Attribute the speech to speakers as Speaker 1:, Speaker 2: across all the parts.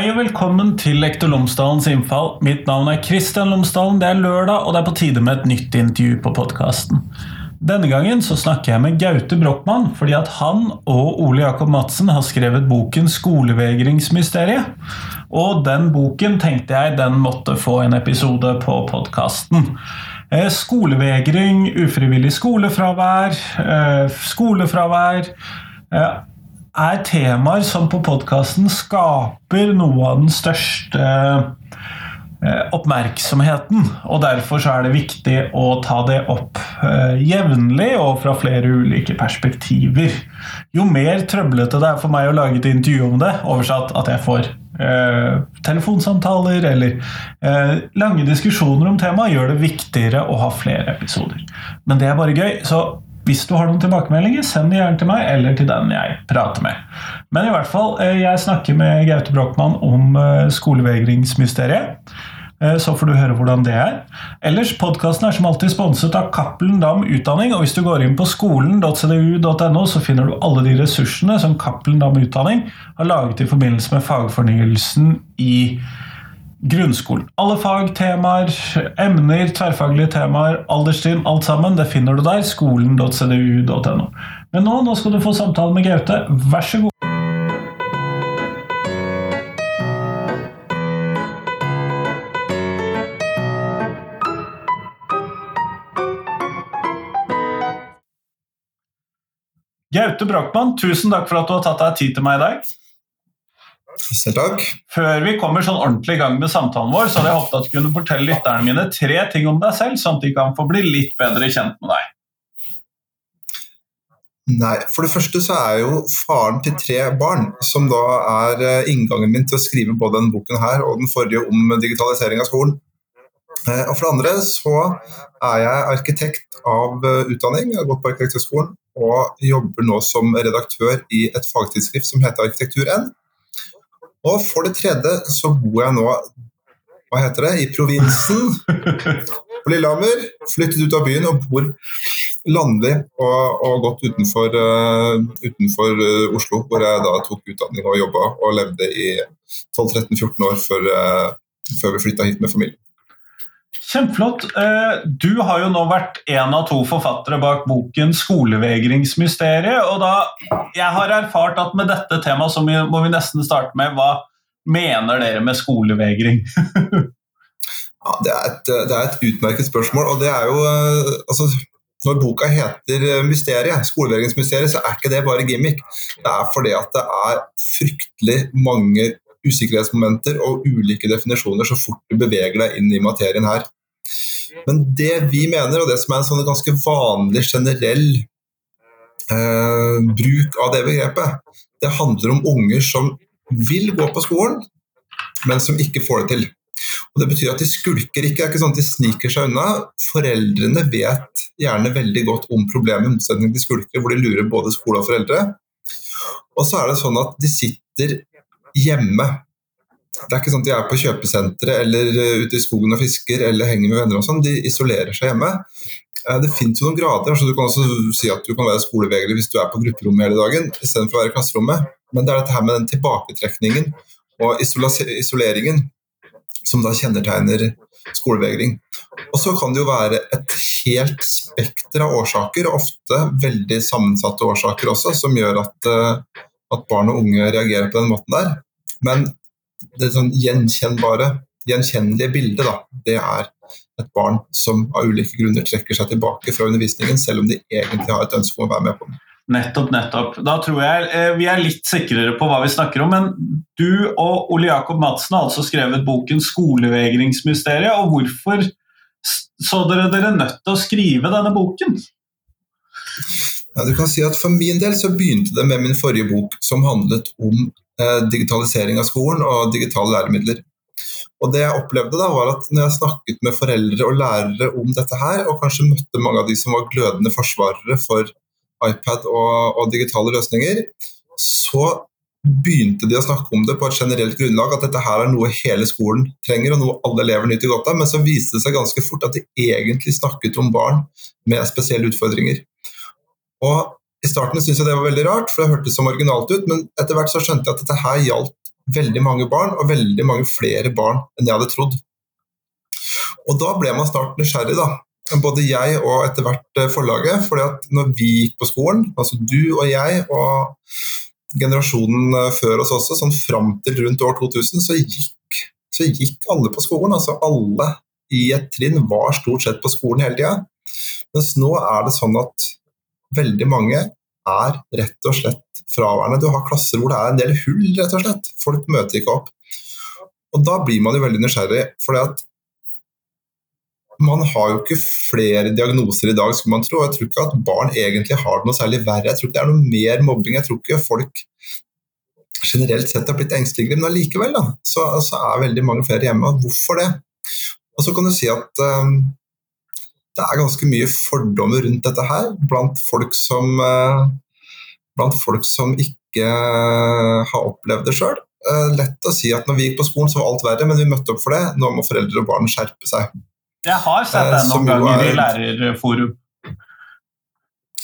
Speaker 1: Hei og velkommen til Lektor Lomsdalens innfall. Mitt navn er Kristian Lomsdalen. Det er lørdag, og det er på tide med et nytt intervju på podkasten. Denne gangen så snakker jeg med Gaute Brochmann, fordi at han og Ole Jakob Madsen har skrevet boken 'Skolevegringsmysteriet'. Og den boken tenkte jeg den måtte få en episode på podkasten. Eh, skolevegring, ufrivillig skolefravær, eh, skolefravær eh, er temaer som på podkasten skaper noe av den største eh, oppmerksomheten. Og derfor så er det viktig å ta det opp eh, jevnlig og fra flere ulike perspektiver. Jo mer trøblete det er for meg å lage et intervju om det, oversatt at jeg får eh, telefonsamtaler eller eh, lange diskusjoner om temaet, gjør det viktigere å ha flere episoder. Men det er bare gøy. så hvis du har noen tilbakemeldinger, send de gjerne til meg eller til den jeg prater med. Men i hvert fall, eh, jeg snakker med Gaute Brochmann om eh, skolevegringsmysteriet. Eh, så får du høre hvordan det er. Ellers, Podkasten er som alltid sponset av Cappelen Dam Utdanning. og Hvis du går inn på skolen.cdu.no, så finner du alle de ressursene som Cappelen Dam Utdanning har laget i forbindelse med fagfornyelsen i grunnskolen. Alle fag, temaer, emner, tverrfaglige temaer, alderstrinn, alt sammen, det finner du der. Skolen.cdu.no. Men nå, nå skal du få samtale med Gaute. Vær så god. Gaute Brochmann, tusen takk for at du har tatt deg tid til meg i dag.
Speaker 2: Selv takk.
Speaker 1: Før vi kommer sånn ordentlig i gang med samtalen vår, så hadde jeg håpet at du kunne fortelle lytterne mine tre ting om deg selv, sånn at de kan få bli litt bedre kjent med deg.
Speaker 2: Nei, For det første så er jeg jo faren til tre barn, som da er eh, inngangen min til å skrive både denne boken her og den forrige om digitalisering av skolen. Eh, og for det andre så er jeg arkitekt av eh, utdanning, jeg har gått på arkitekturskolen og jobber nå som redaktør i et fagtidsskrift som heter Arkitektur1. Og for det tredje så bor jeg nå hva heter det, i provinsen på Lillehammer. Flyttet ut av byen og bor landlig og, og godt utenfor, uh, utenfor uh, Oslo, hvor jeg da tok utdanning og jobba og levde i 12-13-14 år før, uh, før vi flytta hit med familien.
Speaker 1: Kjempeflott. Du har jo nå vært en av to forfattere bak boken 'Skolevegringsmysteriet'. og da, Jeg har erfart at med dette temaet så må vi nesten starte med hva mener dere med skolevegring?
Speaker 2: ja, det, er et, det, er et, utmerket spørsmål. og det er jo, altså, Når boka heter 'Mysteriet', skolevegringsmysteriet, så er ikke det bare gimmick. Det er fordi at det er fryktelig mange usikkerhetsmomenter og ulike definisjoner så fort du beveger deg inn i materien her. Men det vi mener, og det som er en sånn ganske vanlig generell eh, bruk av det begrepet, det handler om unger som vil gå på skolen, men som ikke får det til. Og Det betyr at de skulker ikke, det er ikke sånn at de sniker seg unna. Foreldrene vet gjerne veldig godt om problemet, i motsetning til skulker, hvor de lurer både skole og foreldre. Og så er det sånn at de sitter hjemme det er ikke sånn at de er på kjøpesenteret eller eh, ute i skogen og fisker eller henger med venner og sånn. De isolerer seg hjemme. Eh, det finnes jo noen grader, så du kan også si at du kan være skolevegrer hvis du er på grupperommet hele dagen istedenfor å være i klasserommet. Men det er dette her med den tilbaketrekningen og isoleringen som da kjennetegner skolevegring. Og så kan det jo være et helt spekter av årsaker, ofte veldig sammensatte årsaker også, som gjør at, eh, at barn og unge reagerer på den måten der. Men det sånn gjenkjennbare, gjenkjennelige bildet, da, det er et barn som av ulike grunner trekker seg tilbake fra undervisningen, selv om de egentlig har et ønske om å være med på den.
Speaker 1: Nettopp, nettopp. Da tror jeg eh, vi er litt sikrere på hva vi snakker om. Men du og Ole Jakob Madsen har altså skrevet boken 'Skolevegringsmysteriet'. og Hvorfor så dere dere nødt til å skrive denne boken?
Speaker 2: Ja, du kan si at For min del så begynte det med min forrige bok, som handlet om digitalisering av skolen og digitale læremidler. Og det jeg opplevde da var at når jeg snakket med foreldre og lærere om dette her, og kanskje møtte mange av de som var glødende forsvarere for iPad og, og digitale løsninger, så begynte de å snakke om det på et generelt grunnlag, at dette her er noe hele skolen trenger, og noe alle elever nyter godt av. Men så viste det seg ganske fort at de egentlig snakket om barn med spesielle utfordringer. Og i starten syntes jeg det var veldig rart, for det hørtes så marginalt ut, men etter hvert så skjønte jeg at dette her gjaldt veldig mange barn, og veldig mange flere barn enn jeg hadde trodd. Og da ble man snart nysgjerrig, da. Både jeg og etter hvert eh, forlaget. at når vi gikk på skolen, altså du og jeg og generasjonen eh, før oss også, sånn fram til rundt år 2000, så gikk, så gikk alle på skolen. Altså alle i et trinn var stort sett på skolen hele tida. Mens nå er det sånn at veldig mange er rett og slett fraværende. Du har klasser hvor det er en del hull, rett og slett. Folk møter ikke opp. Og da blir man jo veldig nysgjerrig, for man har jo ikke flere diagnoser i dag, skulle man tro. Jeg tror ikke at barn egentlig har det noe særlig verre. Jeg tror ikke det er noe mer mobbing. Jeg tror ikke folk generelt sett har blitt engsteligere, men allikevel så, så, er veldig mange flere hjemme. Hvorfor det? Og så kan du si at um, det er ganske mye fordommer rundt dette her blant folk som, uh, blant folk som ikke uh, har opplevd det sjøl. Uh, lett å si at når vi gikk på skolen, så var alt verre, men vi møtte opp for det. Nå må foreldre og barn skjerpe seg.
Speaker 1: Jeg har sett den noen ganger i lærerforum.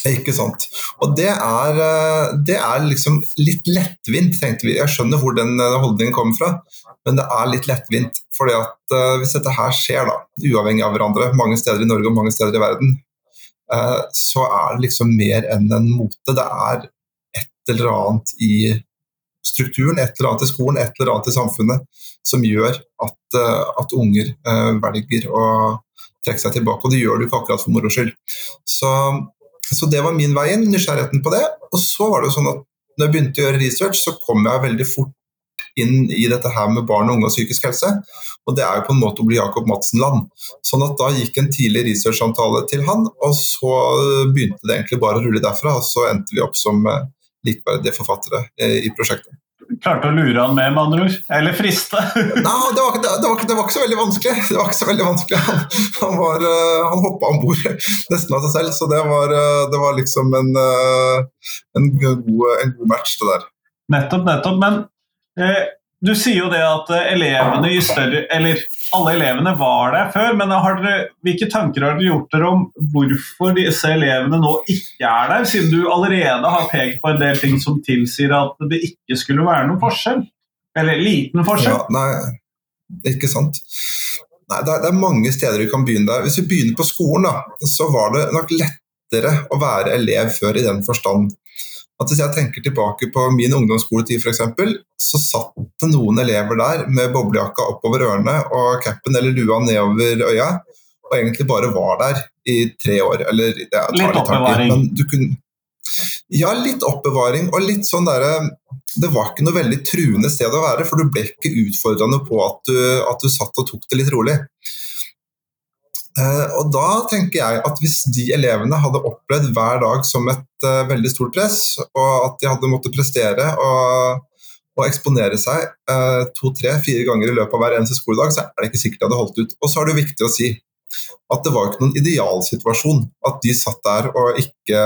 Speaker 2: Ikke sant. Og det er, det er, liksom litt lettvint, tenkte vi. Jeg skjønner hvor den holdningen kommer fra, men det er litt lettvint. fordi at uh, Hvis dette her skjer, da, uavhengig av hverandre, mange steder i Norge og mange steder i verden, uh, så er det liksom mer enn en mote. Det er et eller annet i strukturen, et eller annet i skolen, et eller annet i samfunnet som gjør at, uh, at unger velger å trekke seg tilbake. Og det gjør du ikke akkurat for moro skyld. Så, så, det var min vei inn, nysgjerrigheten på det. Og så var det jo sånn at når jeg begynte å gjøre research, så kom jeg veldig fort inn i dette her med barn og unge og psykisk helse. Og det er jo på en måte å bli Jakob Madsen-land. Sånn at da gikk en tidlig researchsamtale til han, og så begynte det egentlig bare å rulle derfra. Og så endte vi opp som eh, likeverdige forfattere eh, i prosjektet.
Speaker 1: Klarte å lure han med, med andre ord? Eller friste?
Speaker 2: Nei, det var, det, var, det var, ikke så veldig vanskelig. Det var ikke så veldig vanskelig. Han, han, var, eh, han hoppa om bord nesten av seg selv, så det var, det var liksom en, en, god, en god match, det der.
Speaker 1: Nettopp, nettopp. Men Eh, du sier jo det at eh, elevene i større Eller alle elevene var der før, men dere, hvilke tanker har dere gjort dere om hvorfor disse elevene nå ikke er der, siden du allerede har pekt på en del ting som tilsier at det ikke skulle være noen forskjell? Eller liten forskjell?
Speaker 2: Ja, nei, ikke sant. Nei, det er, det er, mange steder vi kan begynne der. Hvis vi begynner på skolen, da, så var det nok lettere å være elev før i den forstand at Hvis jeg tenker tilbake på min ungdomsskoletid f.eks., så satt det noen elever der med boblejakka oppover ørene og capen eller lua nedover øya, og egentlig bare var der i tre år. Eller det tar
Speaker 1: litt, litt oppbevaring. Men du kunne,
Speaker 2: ja, litt oppbevaring og litt sånn derre Det var ikke noe veldig truende sted å være, for du ble ikke utfordrende på at du, at du satt og tok det litt rolig. Uh, og da tenker jeg at hvis de elevene hadde opplevd hver dag som et uh, veldig stort press, og at de hadde måttet prestere og, og eksponere seg uh, to, tre, fire ganger i løpet av hver eneste skoledag, så er det ikke sikkert de hadde holdt ut. Og så er det viktig å si at det var ikke noen idealsituasjon at de satt der og ikke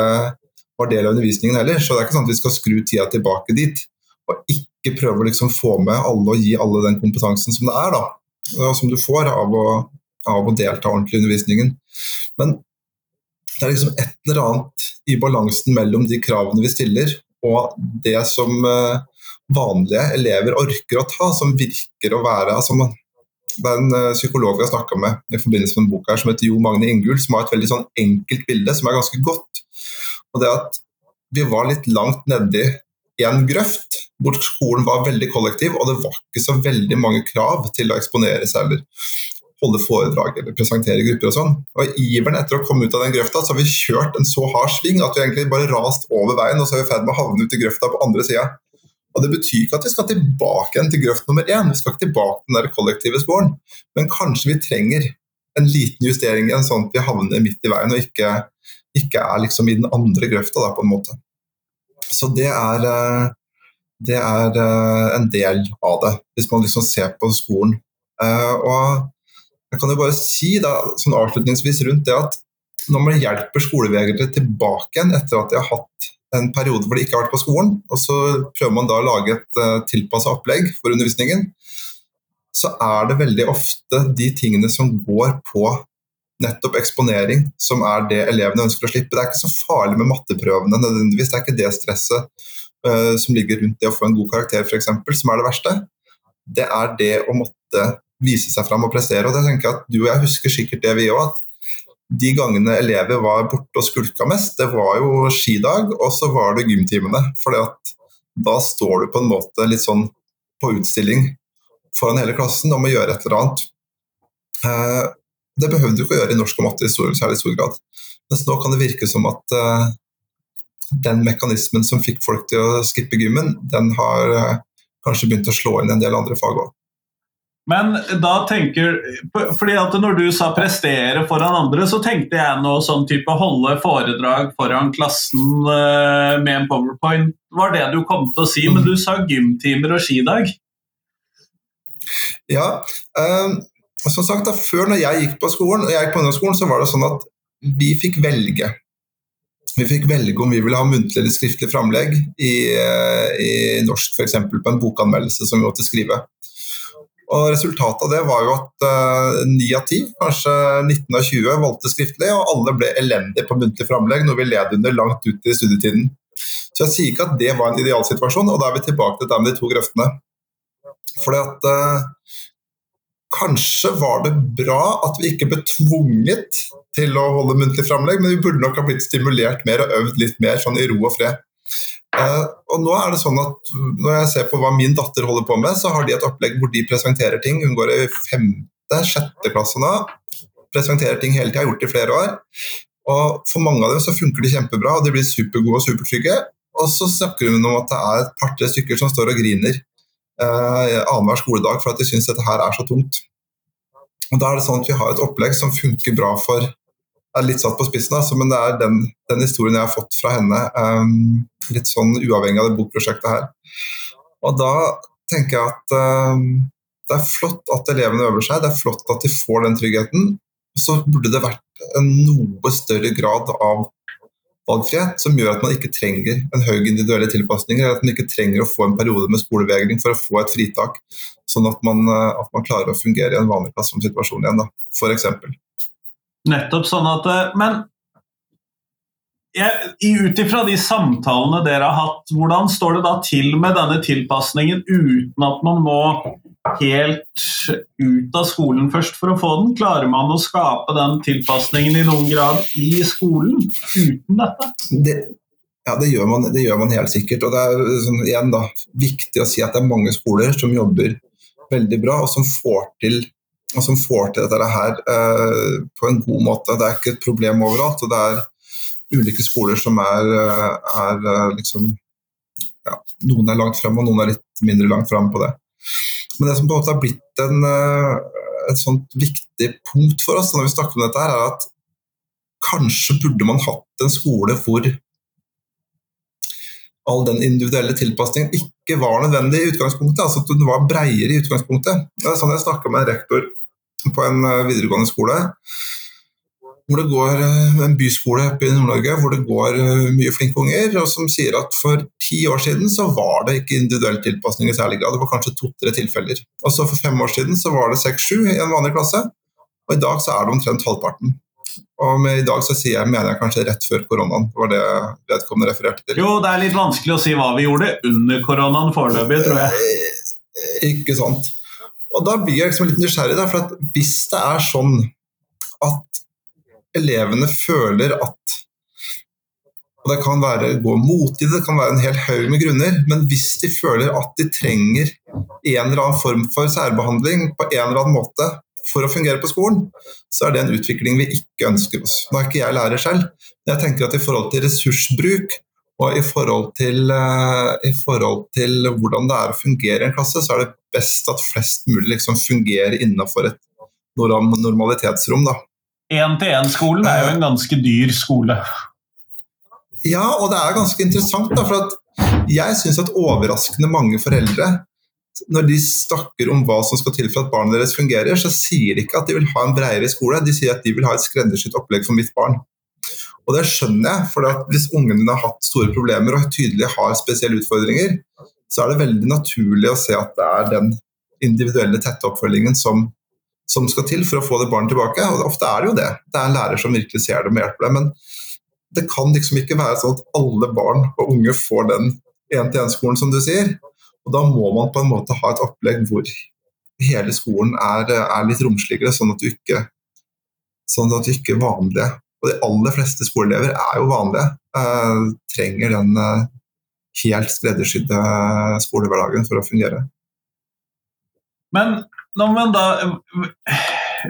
Speaker 2: var del av undervisningen heller. Så det er ikke sånn at vi skal skru tida tilbake dit og ikke prøve å liksom få med alle og gi alle den kompetansen som det er, da, som du får av å av å delta ordentlig i undervisningen. Men det er liksom et eller annet i balansen mellom de kravene vi stiller, og det som eh, vanlige elever orker å ta, som virker å være altså Det er en eh, psykolog vi har snakka med i forbindelse med en bok her som heter Jo Magne Ingull, som har et veldig sånn enkelt bilde som er ganske godt. Og det at vi var litt langt nedi en grøft hvor skolen var veldig kollektiv, og det var ikke så veldig mange krav til å eksponere seg eller holde foredrag eller presentere grupper og sånn. Og I iveren etter å komme ut av den grøfta, så har vi kjørt en så hard sving at vi egentlig bare rast over veien, og så er vi i ferd med å havne ut i grøfta på andre sida. Og Det betyr ikke at vi skal tilbake igjen til grøft nummer én, vi skal ikke tilbake til den der kollektive sporen, men kanskje vi trenger en liten justering igjen, sånn at vi havner midt i veien og ikke, ikke er liksom i den andre grøfta, da, på en måte. Så det er, eh, det er eh, en del av det, hvis man liksom ser på skolen. Eh, og jeg kan jo bare si da, sånn avslutningsvis rundt det at når man hjelper skolevegere tilbake igjen etter at de har hatt en periode hvor de ikke har vært på skolen, og så prøver man da å lage et uh, eh, tilpassa opplegg for undervisningen, så er det veldig ofte de tingene som går på nettopp eksponering, som er det elevene ønsker å slippe. Det er ikke så farlig med matteprøvene nødvendigvis, det er ikke det stresset. uh, som ligger rundt det å få en god karakter, f.eks., som er det verste. Det er det å måtte vise seg fram og prestere. og det tenker jeg at Du og jeg husker sikkert det, vi òg. At de gangene elever var borte og skulka mest, det var jo skidag, og så var det gymtimene. For da står du på en måte litt sånn på utstilling foran hele klassen om å gjøre et eller annet. Uh, det behøvde du ikke å gjøre i norsk og matte i stor, særlig stor grad. Mens nå kan det virke som at uh, den mekanismen som fikk folk til å skippe gymmen, den har uh, kanskje begynt å slå inn en del andre fag òg.
Speaker 1: Men da tenker fordi at når du sa 'prestere foran andre', så tenkte jeg noe sånn type holde foredrag foran klassen uh, med en powerpoint. var det du kom til å si, men du sa gymtimer og skidag?
Speaker 2: Ja. Um, som sagt, da, Før når jeg gikk på skolen, og jeg gikk på ungdomsskolen, så var det sånn at vi fikk velge. Vi fikk velge om vi ville ha muntlig eller skriftlig framlegg i, eh, i norsk, f.eks. på en bokanmeldelse som vi måtte skrive. Og Resultatet av det var jo at eh, ni av ti, kanskje 19 av 20, valgte skriftlig, og alle ble elendige på muntlig framlegg, noe vi led under langt ut i studietiden. Så jeg sier ikke at det var en idealsituasjon, og da er vi tilbake til det med de to grøftene. Fordi at uh, Kanskje var det bra at vi ikke ble tvunget til å holde muntlig framlegg, men vi burde nok ha blitt stimulert mer og øvd litt mer sånn i ro og fred. Uh, og nå er det sånn at Når jeg ser på hva min datter holder på med, så har de et opplegg hvor de presenterer ting. Hun går i femte, sjette klasse nå. Presenterer ting hele tida, har gjort det i flere år. Og For mange av dem så funker de kjempebra, og de blir supergode og supertrygge. Og så snakker hun om at det er et par-tre stykker som står og griner eh, annenhver skoledag for at de syns dette her er så tungt. Og Da er det sånn at vi har et opplegg som funker bra for er litt satt på spissen, altså, men det er den, den, historien jeg har fått fra henne. Um, litt sånn uavhengig av det bokprosjektet her. Og da tenker jeg at um, det er flott at elevene øver seg, det er flott at de får den tryggheten. Og så burde det vært en noe større grad av valgfrihet som gjør at man ikke trenger en høy individuelle tilpasninger, eller at man ikke trenger å få en periode med skolevegring for å få et fritak, sånn at man, at man klarer å fungere i en vanlig klasseromssituasjon igjen, f.eks.
Speaker 1: Nettopp sånn at eh, Men ut ifra de samtalene dere har hatt, hvordan står det da til med denne tilpasningen uten at man må helt ut av skolen først for å få den? Klarer man å skape den tilpasningen i noen grad i skolen uten dette?
Speaker 2: Det, ja, det gjør, man, det gjør, man, helt sikkert. Og det er sånn, igjen da, viktig å si at det er mange skoler som jobber veldig bra, og som får til og som får til dette her uh, på en god måte. Det er ikke et problem overalt. og det er ulike skoler som er, eh, er eh, liksom ja, Noen er langt frem, og noen er litt mindre langt frem på det. Men det som på en måte har blitt en, et sånt viktig punkt for oss når vi snakker om dette, her, er at kanskje burde man hatt en skole hvor all den individuelle tilpasningen ikke var nødvendig i utgangspunktet. altså at den var breiere i utgangspunktet. Det er sånn Jeg snakka med en rektor på en eh, videregående skole. Hvor det går eh, En byskole oppe i Nord-Norge hvor det går eh, mye flinke unger. og Som sier at for ti år siden så var det ikke individuell tilpasning i særlig grad. Det var kanskje to-tre tilfeller. Og så For fem år siden så var det seks-sju i en vanlig klasse. Og i dag så er det omtrent halvparten. Og med i dag så sier jeg, mener jeg kanskje rett før koronaen. Var det vedkommende refererte til.
Speaker 1: Jo, det er litt vanskelig å si hva vi gjorde under koronaen foreløpig, tror jeg.
Speaker 2: Ikke sant. Og da blir jeg liksom litt nysgjerrig, der, for hvis det er sånn at elevene føler at og Det kan være gå mot i det, det kan være en hel haug med grunner, men hvis de føler at de trenger en eller annen form for særbehandling på en eller annen måte for å fungere på skolen, så er det en utvikling vi ikke ønsker oss. Nå er ikke jeg lærer selv, men jeg tenker at i forhold til ressursbruk og i forhold, til, uh, i forhold til, hvordan det er å fungere i en klasse, så er det best at flest mulig liksom fungerer innenfor et normalitetsrom.
Speaker 1: Én-til-én-skolen er jo en ganske dyr skole.
Speaker 2: Ja, og det er ganske interessant. Da, for jeg syns at overraskende mange foreldre, når de snakker om hva som skal til for at barnet deres fungerer, så sier de ikke at de vil ha en bredere skole, de sier at de vil ha et skreddersydd opplegg for mitt barn. Og det skjønner jeg, for hvis ungen din har hatt store problemer og tydelig har spesielle utfordringer, så er det veldig naturlig å se at det er den individuelle, tette oppfølgingen som, som skal til for å få det barnet tilbake. Og ofte er det jo det. Det er en lærer som virkelig ser det og hjelper deg. Men det kan liksom ikke være sånn at alle barn og unge får den én-til-én-skolen, som du sier. Og da må man på en måte ha et opplegg hvor hele skolen er, er litt romsligere, sånn at du ikke sånn at du ikke vanlige Og de aller fleste skoleelever er jo vanlige. Eh, trenger den eh, helt skreddersydde skolehverdagen for å fungere.
Speaker 1: Men når man da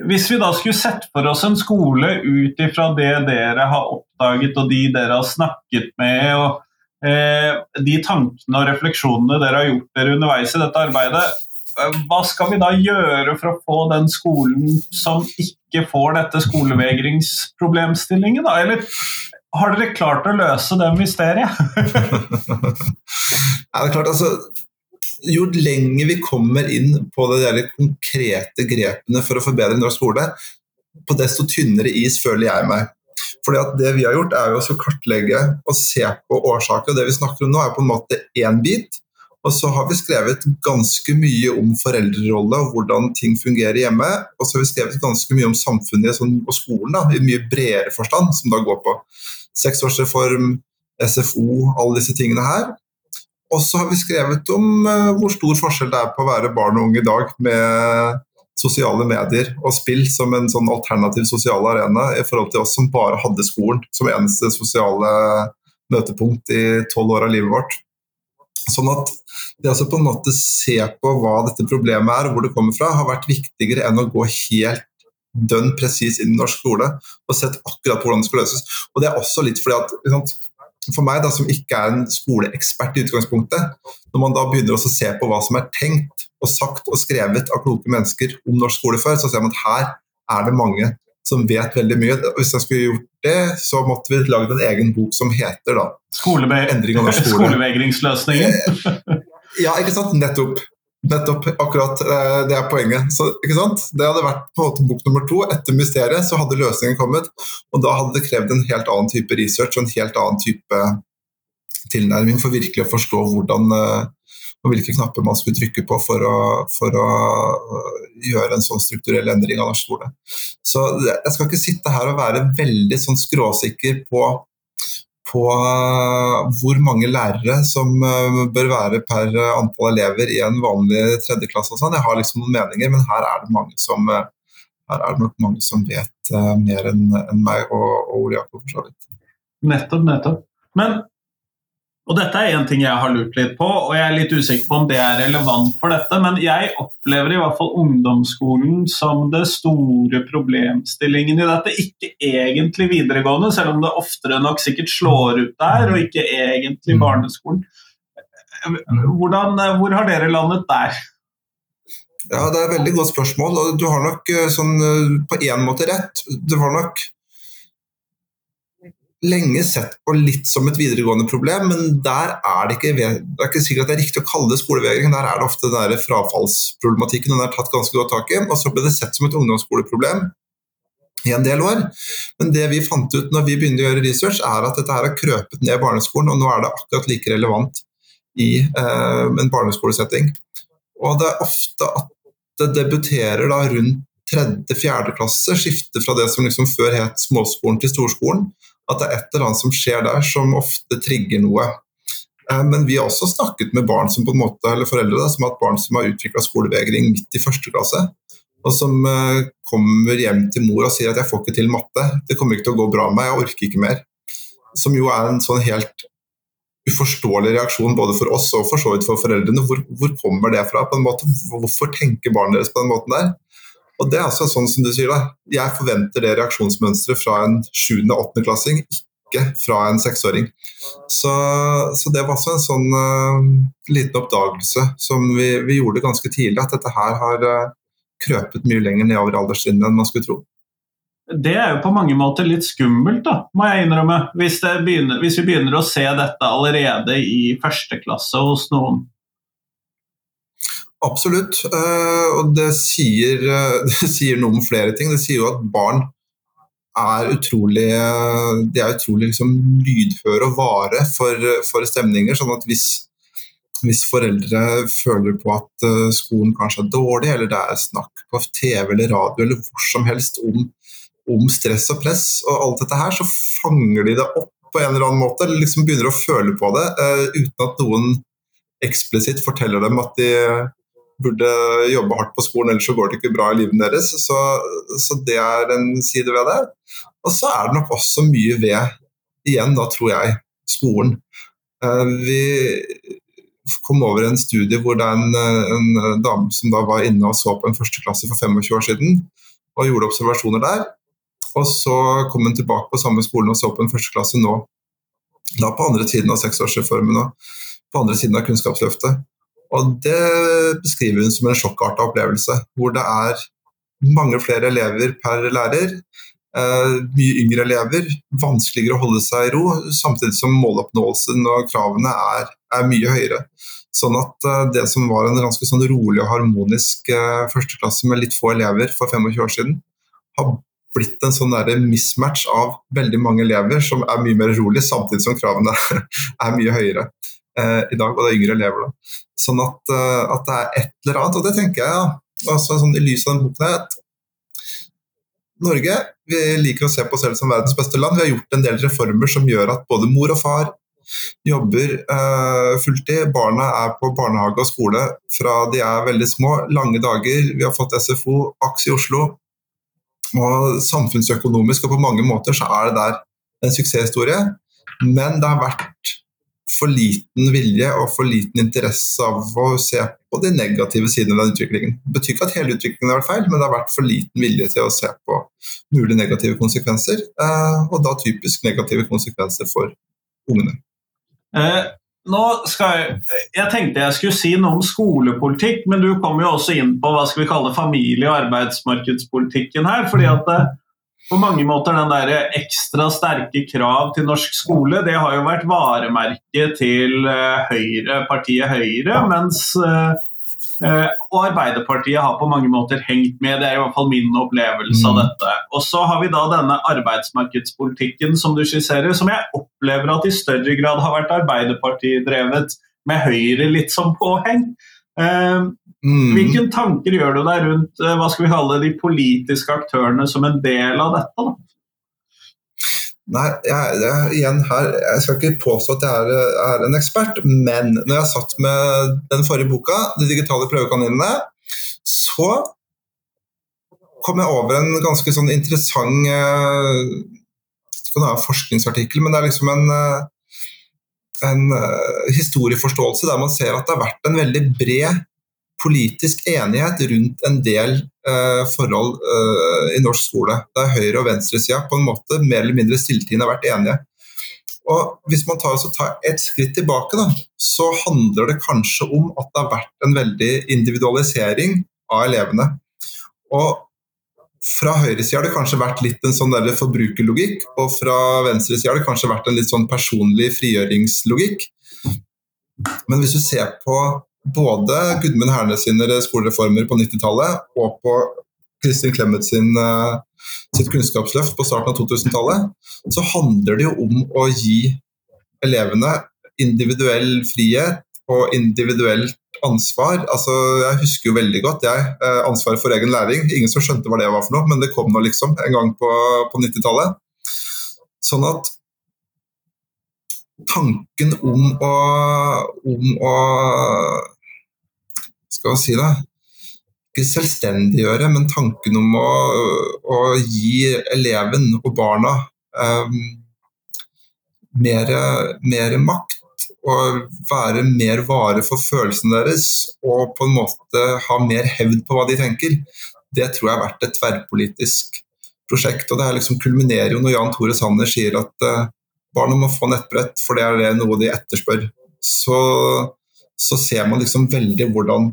Speaker 1: Hvis vi da skulle sett for oss en skole ut ifra det dere har oppdaget og de dere har snakket med, og eh, de tankene og refleksjonene dere har gjort dere underveis i dette arbeidet, eh, hva skal vi da gjøre for å få den skolen som ikke får dette skolevegringsproblemstillingen? Da? Eller har dere klart å løse det mysteriet?
Speaker 2: ja, det er klart, altså jo lenger vi kommer inn på de konkrete grepene for å forbedre norsk skole, på desto tynnere is føler jeg meg. Fordi at Det vi har gjort, er jo å kartlegge og se på årsaker. Det vi snakker om nå, er på en måte én bit. Og så har vi skrevet ganske mye om foreldrerolle og hvordan ting fungerer hjemme. Og så har vi skrevet ganske mye om samfunnet og skolen da, i mye bredere forstand, som da går på seksårsreform, SFO, alle disse tingene her. Og så har vi skrevet om uh, hvor stor forskjell det er på å være barn og ung i dag med sosiale medier og spill som en sånn alternativ sosial arena i forhold til oss som bare hadde skolen som eneste sosiale møtepunkt i tolv år av livet vårt. Sånn at det å på en måte se på hva dette problemet er og hvor det kommer fra, har vært viktigere enn å gå helt dønn presis inn i norsk skole og sett akkurat hvordan det skal løses. Og det er også litt fordi at for meg, da, som ikke er en skoleekspert i utgangspunktet, når man da begynner å se på hva som er tenkt og sagt og skrevet av kloke mennesker om norsk skole før, så ser man at her er det mange som vet veldig mye. Hvis jeg skulle gjort det, så måtte vi lagd en egen bok som heter da
Speaker 1: Skoleve 'Endring av norsk skole'. Skolevegringsløsningen.
Speaker 2: ja, ikke sant. Nettopp. Nettopp, akkurat eh, det er poenget. Så, det hadde vært på en måte bok nummer to. Etter mysteriet så hadde løsningen kommet. Og da hadde det krevd en helt annen type research og en helt annen type tilnærming for virkelig å forstå hvordan eh, og hvilke knapper man skulle trykke på for å, for å eh, gjøre en sånn strukturell endring av norsk skole. Så jeg skal ikke sitte her og være veldig sånn skråsikker på på eh, hvor mange lærere som eh, bør være per antall elever i en vanlig tredjeklasse. Sånn. Jeg har liksom noen meninger, men her er det mange som, her er det nok mange som vet mer enn meg og, og Ole Jakob. for så vidt.
Speaker 1: Nettopp, nettopp. Men og dette er en ting jeg har lurt litt på, og jeg er litt usikker på om det er relevant for dette, men jeg opplever i hvert fall ungdomsskolen som det store problemstillingen i dette. Ikke egentlig videregående, selv om det oftere nok sikkert slår ut der, og ikke egentlig mm. barneskolen. Hvordan, hvor har dere landet der?
Speaker 2: Ja, Det er et veldig godt spørsmål. og Du har nok eh, sånn, eh, på én måte rett. Det var nok lenge sett på litt som et videregående problem, men der er det ikke, det er ikke sikkert at det er riktig å kalle det skolevegring. Der er det ofte den der frafallsproblematikken den er tatt ganske godt tak i. Og så ble det sett som et ungdomsskoleproblem i en del år. Men det vi fant ut når vi begynte å gjøre research, er at dette her har krøpet ned barneskolen, og nå er det akkurat like relevant i eh, en barneskolesetting. Og det er ofte at det debuterer da rundt tredje-fjerde klasse, skifter fra det som liksom før het småskolen til storskolen at det er et eller annet som skjer der som ofte trigger noe. Eh, men vi har også snakket med barn som på en måte, eller foreldre som har hatt barn som har utvikla skolevegring midt i første klasse. Og som eh, kommer hjem til mor og sier at 'jeg får ikke til matte', 'det kommer ikke til å gå bra med meg, jeg orker ikke mer'. Som jo er en sånn helt uforståelig reaksjon både for oss og for så vidt for foreldrene. Hvor, hvor kommer det fra? på en måte? Hvorfor tenker barnet deres på den måten der? Og det er altså sånn som du sier da, Jeg forventer det reaksjonsmønsteret fra en 7. og 8. klassing, ikke fra en seksåring. Så, så, det var også en sånn uh, liten oppdagelse som vi, vi, gjorde ganske tidlig, at dette her har uh, krøpet mye lenger nedover alderstrinnet enn man skulle tro.
Speaker 1: Det er jo på mange måter litt skummelt, da, må jeg innrømme. Hvis, begynner, hvis vi begynner å se dette allerede i første klasse hos noen.
Speaker 2: Absolutt. Eh, og det sier, eh, det sier, noe om flere ting. Det sier jo at barn er utrolig, de er utrolig liksom lydhøre og vare for, for, stemninger. sånn at hvis, hvis, foreldre føler på at eh, skolen kanskje er dårlig, eller det er snakk på TV eller radio eller hvor som helst om, om stress og press og alt dette her, så fanger de det opp på en eller annen måte, eller liksom begynner å føle på det uten at noen eksplisitt forteller dem at de burde jobbe hardt på skolen, ellers så går det ikke bra i livet deres. Så, så det er en side ved det. Og så er det nok også mye ved, igjen da tror jeg, skolen. Uh, vi kom over en studie hvor det er en, en dame som da var inne og så på en første klasse for 25 år siden, og gjorde observasjoner der. Og så kom hun tilbake på samme skolen og så på en førsteklasse nå, da på andre siden av seksårsreformen og på andre siden av Kunnskapsløftet. Og det beskriver hun som en sjokkarta opplevelse, hvor det er mange flere elever per lærer. Uh, mye yngre elever, vanskeligere å holde seg i ro, samtidig som måloppnåelsen og kravene er, er mye høyere. Sånn at uh, det som var en ganske sånn rolig og harmonisk uh, førsteklasse med litt få elever for 25 år siden, har blitt en sånn mismatch av veldig mange elever som er mye mer rolig, samtidig som kravene er mye høyere eh, i dag, og det er yngre elever. Da. Sånn at, eh, at, det er et eller annet, og det tenker jeg, ja, altså, sånn i lys av den boken her, Norge vi liker å se på oss selv som verdens beste land. Vi har gjort en del reformer som gjør at både mor og far jobber eh, fulltid. Barna er på barnehage og skole fra de er veldig små. Lange dager. Vi har fått SFO, AKS i Oslo. Og samfunnsøkonomisk og på mange måter så er det der en suksesshistorie. Men det har vært for liten vilje og for liten interesse av å se på de negative sidene ved den utviklingen. Det betyr ikke at hele utviklingen har vært feil, men det har vært for liten vilje til å se på mulige negative konsekvenser. Eh, og da typisk negative konsekvenser for ungene.
Speaker 1: Eh, nå skal jeg, jeg tenkte jeg skulle si noe om skolepolitikk, men du kom jo også inn på hva skal vi kalle familie- og arbeidsmarkedspolitikken her. fordi at eh, på mange måter den der ekstra sterke krav til norsk skole, det har jo vært varemerket til eh, Høyre, partiet Høyre. mens Eh, og Arbeiderpartiet har på mange måter hengt med, det er i hvert fall min opplevelse mm. av dette. Og så har vi da denne arbeidsmarkedspolitikken som du skisserer, som jeg opplever at i større grad har vært Arbeiderparti-drevet med Høyre litt som påheng. Eh, mm. Hvilke tanker gjør du deg rundt eh, hva skal vi kalle de politiske aktørene som en del av dette? da?
Speaker 2: Nei, jeg, jeg, igjen her, jeg skal ikke påstå at jeg er, er, en ekspert, men når jeg satt med den forrige boka, 'De digitale prøvekaninene', så kom jeg over en ganske sånn interessant eh, forskningsartikkel, men det er liksom en, uh, en uh, historieforståelse der man ser at det har vært en veldig bred politisk enighet rundt en del eh, forhold eh, i norsk skole. Der høyre- og venstresida på en måte mer eller mindre stilltiende har vært enige. Og Hvis man tar, tar et skritt tilbake, da, så handler det kanskje om at det har vært en veldig individualisering av elevene. Og fra høyresida har det kanskje vært litt en sånn forbrukerlogikk, og fra venstresida har det kanskje vært en litt sånn personlig frigjøringslogikk. Men hvis du ser på både Gudmund Hernes sine skolereformer på 90-tallet og på Kristin Clemet sin, eh, sitt kunnskapsløft på starten av 2000-tallet, så handler det jo om å gi elevene individuell frihet og individuelt ansvar. Altså, jeg husker jo veldig godt jeg, eh, ansvaret for egen læring. Ingen som skjønte hva det var for noe, men det kom nå liksom en gang på, på 90-tallet. Sånn at tanken om å, om å Skal vi si det Ikke selvstendiggjøre, men tanken om å, å gi eleven og barna um, mer, mer, makt og være mer vare for følelsene deres og på en måte ha mer hevd på hva de tenker, det tror jeg har vært et tverrpolitisk prosjekt. og Det her liksom kulminerer jo når Jan Tore Sanner sier at uh, barna må få nettbrett, for det er det noe de etterspør. Så, så ser man liksom veldig hvordan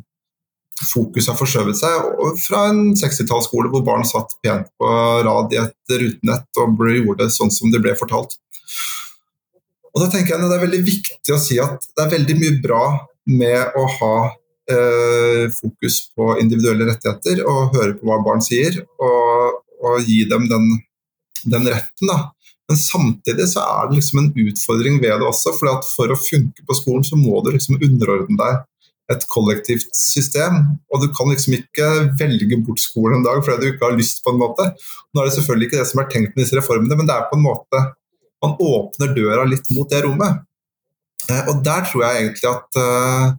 Speaker 2: fokuset har forskjøvet seg fra en 60-tallsskole hvor barn satt pent på rad i et rutenett og gjorde det sånn som det ble fortalt. Og da tenker jeg at Det er veldig viktig å si at det er veldig mye bra med å ha eh, fokus på individuelle rettigheter og høre på hva barn sier, og, og gi dem den, den retten. da men samtidig så er det liksom en utfordring ved det også. For for å funke på skolen så må du liksom underordne deg et kollektivt system. Og du kan liksom ikke velge bort skolen en dag fordi du ikke har lyst på en måte. Nå er det selvfølgelig ikke det som er tenkt med disse reformene, men det er på en måte man åpner døra litt mot det rommet. Eh, og der tror jeg egentlig at uh,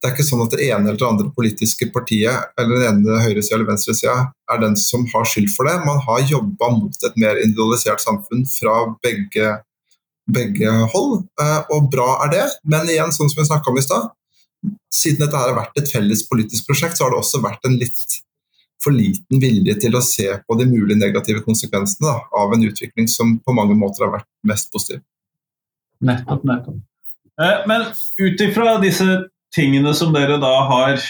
Speaker 2: det er ikke sånn at det ene eller det andre politiske partiet eller den ene høyresida eller venstresida er den som har skyld for det. Man har jobba mot et mer individualisert samfunn fra begge, begge hold, uh, og bra er det. Men igjen, sånn som vi snakka om i stad, siden dette har vært et felles politisk prosjekt, så har det også vært en litt for liten vilje til å se på de mulige negative konsekvensene da, av en utvikling som på mange måter har vært mest positiv.
Speaker 1: Nettopp, nettopp. Eh, men ut ifra disse tingene som dere da har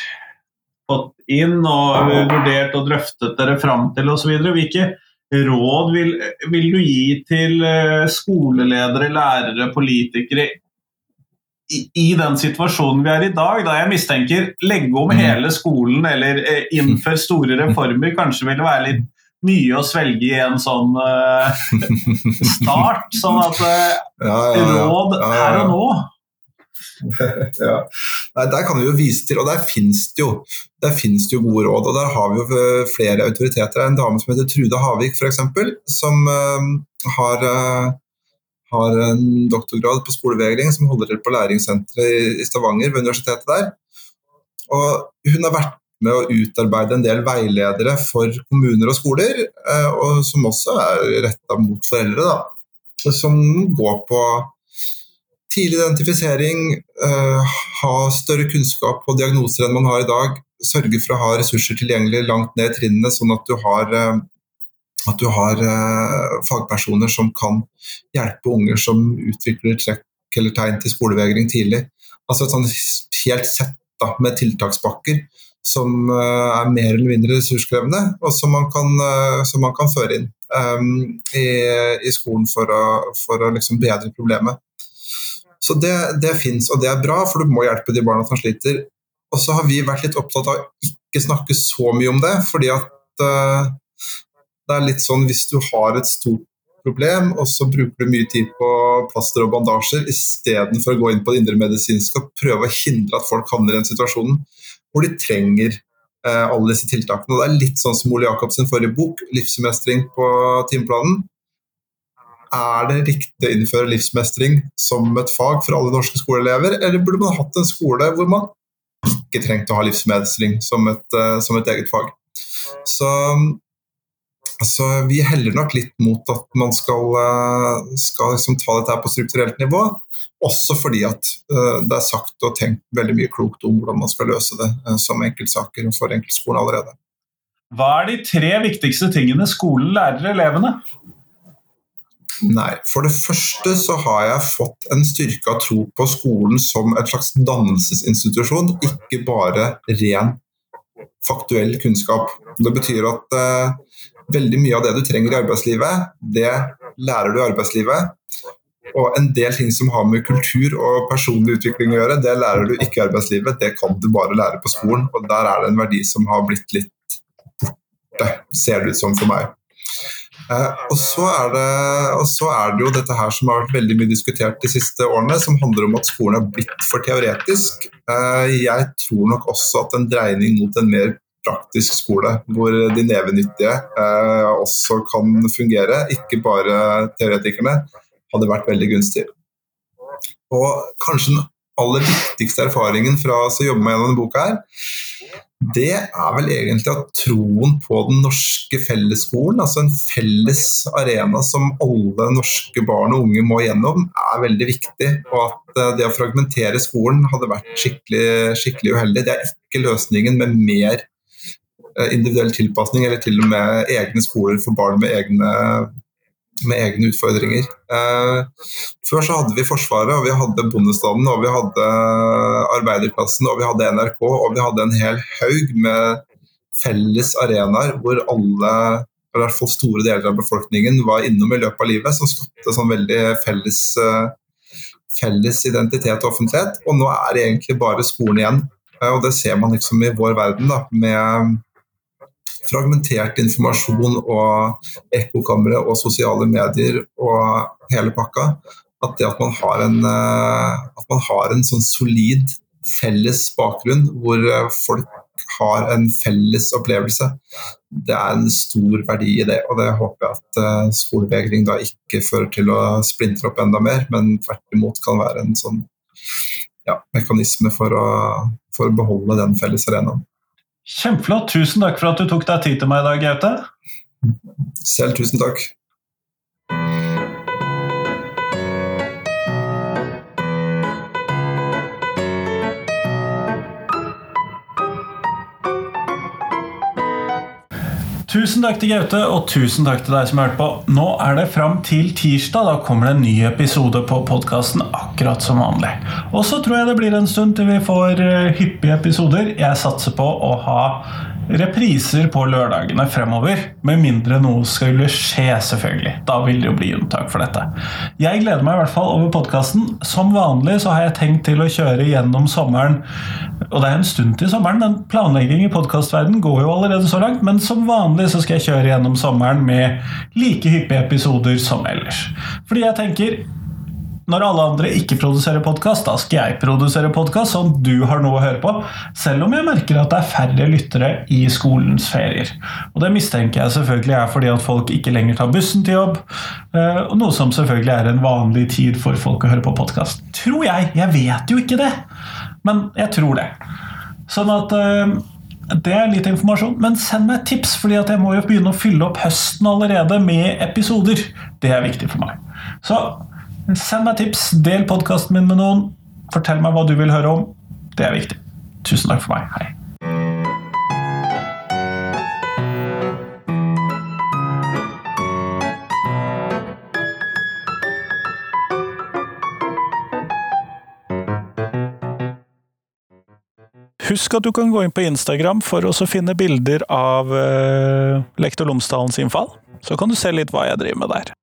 Speaker 1: fått inn og vurdert og drøftet dere fram til osv., hvilke råd vil, vil, du gi til eh, skoleledere, lærere, politikere i, den situasjonen vi er i dag, da jeg mistenker legge om mm. hele skolen eller eh, innføre store reformer kanskje ville være litt mye å svelge i en sånn uh, start. Sånn at uh, ja, ja, ja. råd her og nå.
Speaker 2: ja. Nei, der kan vi jo vise til, og der finnes det jo der finnes det jo gode råd. og Der har vi jo flere autoriteter. En dame som heter Trude Havik, f.eks., som uh, har har en doktorgrad på skolevegring som holder til på læringssenteret i Stavanger, ved universitetet der. Og hun har vært med å utarbeide en del veiledere for kommuner og skoler, eh, og som også er retta mot foreldre. Da. Som går på tidlig identifisering, eh, ha større kunnskap på diagnoser enn man har i dag, sørge for å ha ressurser tilgjengelig langt ned i trinnene, sånn at du har eh, at du har eh, fagpersoner som kan hjelpe unger som utvikler trekk eller tegn til skolevegring tidlig. Altså et sånn helt sett da, med tiltakspakker som eh, er mer eller mindre ressurskrevende, og som man kan, eh, som man kan føre inn um, i, i, skolen for å, for å liksom bedre problemet. Så det, det fins, og det er bra, for du må hjelpe de barna som sliter. Og så har vi vært litt opptatt av å ikke snakke så mye om det, fordi at uh, det er litt sånn hvis du har et stort problem, og så bruker du mye tid på plaster og bandasjer istedenfor å gå inn på det indremedisinske og prøve å hindre at folk havner i den situasjonen hvor de trenger eh, alle disse tiltakene. Og det er litt sånn som Ole Jacobs forrige bok, 'Livsmestring på timeplanen'. Er det riktig å innføre livsmestring som et fag for alle norske skoleelever, eller burde man hatt en skole hvor man ikke trengte å ha livsmestring som et, uh, som et eget fag? Så så vi heller nok litt mot at man skal, eh, skal liksom ta dette her på strukturelt nivå. Også fordi at uh, det er sagt og tenkt veldig mye klokt om hvordan man skal løse det uh, som enkeltsaker for enkeltskolen allerede.
Speaker 1: Hva er de tre viktigste tingene skolen lærer elevene?
Speaker 2: Nei, For det første så har jeg fått en styrka tro på skolen som et slags dannelsesinstitusjon, ikke bare ren faktuell kunnskap. Det betyr at veldig mye av det du trenger i arbeidslivet, det lærer du i arbeidslivet. Og en del ting som har med kultur og personlig utvikling å gjøre, det lærer du ikke i arbeidslivet, det kan du bare lære på skolen. Og der er det en verdi som har blitt litt borte, ser det ut som for meg. Eh, og, så det, og, så er det, jo dette her som har vært veldig mye diskutert de siste årene, som handler om at skolen har blitt for teoretisk. Eh, jeg tror nok også at en dreining mot en mer praktisk skole, hvor de nevenyttige eh, også kan fungere, ikke bare teoretikerne, hadde vært veldig gunstig. Og kanskje den aller viktigste erfaringen fra å jobbe med denne boka, her, det er vel egentlig at troen på den norske fellesskolen, altså en felles arena som alle norske barn og unge må gjennom, er veldig viktig. Og at eh, det å fragmentere skolen hadde vært skikkelig, skikkelig uheldig. Det er ikke løsningen med mer individuell tilpasning, eller til og med egne skoler for barn med egne, med egne utfordringer. Eh, før så hadde vi Forsvaret, og vi hadde bondestanden, og vi hadde arbeiderklassen, og vi hadde NRK, og vi hadde en hel haug med felles arenaer hvor alle, i hvert fall store deler av befolkningen, var innom i løpet av livet, som skapte sånn veldig felles, eh, felles identitet og offentlighet. Og nå er det egentlig bare skolen igjen. Og det ser man liksom i vår verden, da, med fragmentert informasjon og ekkokamre og sosiale medier og hele pakka. At det at man har en, eh, man har en sånn solid felles bakgrunn hvor eh, folk har en felles opplevelse, det er en stor verdi i det. Og det håper jeg at uh, skolevegring da ikke fører til å splintre opp enda mer, men tvert imot kan være en sånn ja, mekanisme for å, for å beholde den felles arenaen.
Speaker 1: Kjempeflott. Tusen takk for at du tok deg tid til meg i dag, Gaute.
Speaker 2: Selv tusen takk.
Speaker 1: Tusen takk til Gaute, og tusen takk til deg som hørte på. Nå er det fram til tirsdag. Da kommer det en ny episode på podkasten, akkurat som vanlig. Og så tror jeg det blir en stund til vi får eh, hyppige episoder. Jeg satser på å ha repriser på lørdagene fremover. Med mindre noe skulle skje, selvfølgelig. Da vil det jo bli unntak for dette. Jeg gleder meg i hvert fall over podkasten. Som vanlig så har jeg tenkt til å kjøre gjennom sommeren. Og det er en stund til sommeren, men planlegging i podkastverden går jo allerede så langt. Men som vanlig så skal jeg kjøre gjennom sommeren med like hyppige episoder som ellers. Fordi jeg tenker når alle andre ikke produserer podkast, da skal jeg produsere podkast, sånn du har noe å høre på. Selv om jeg merker at det er færre lyttere i skolens ferier. Og det mistenker jeg selvfølgelig er fordi at folk ikke lenger tar bussen til jobb. Eh, og noe som selvfølgelig er en vanlig tid for folk å høre på podkast. Tror jeg. Jeg vet jo ikke det, men jeg tror det. Sånn at eh, det er litt informasjon, men send meg tips, fordi jeg må jo begynne å fylle opp høsten allerede med episoder. Det er viktig for meg. Så Send meg tips, del podkasten min med noen. Fortell meg hva du vil høre om. Det er viktig. Tusen takk for meg. Hei. Husk at du kan gå inn på Instagram for å finne bilder av uh, Lektor Lomsdalens innfall. Så kan du se litt hva jeg driver med der.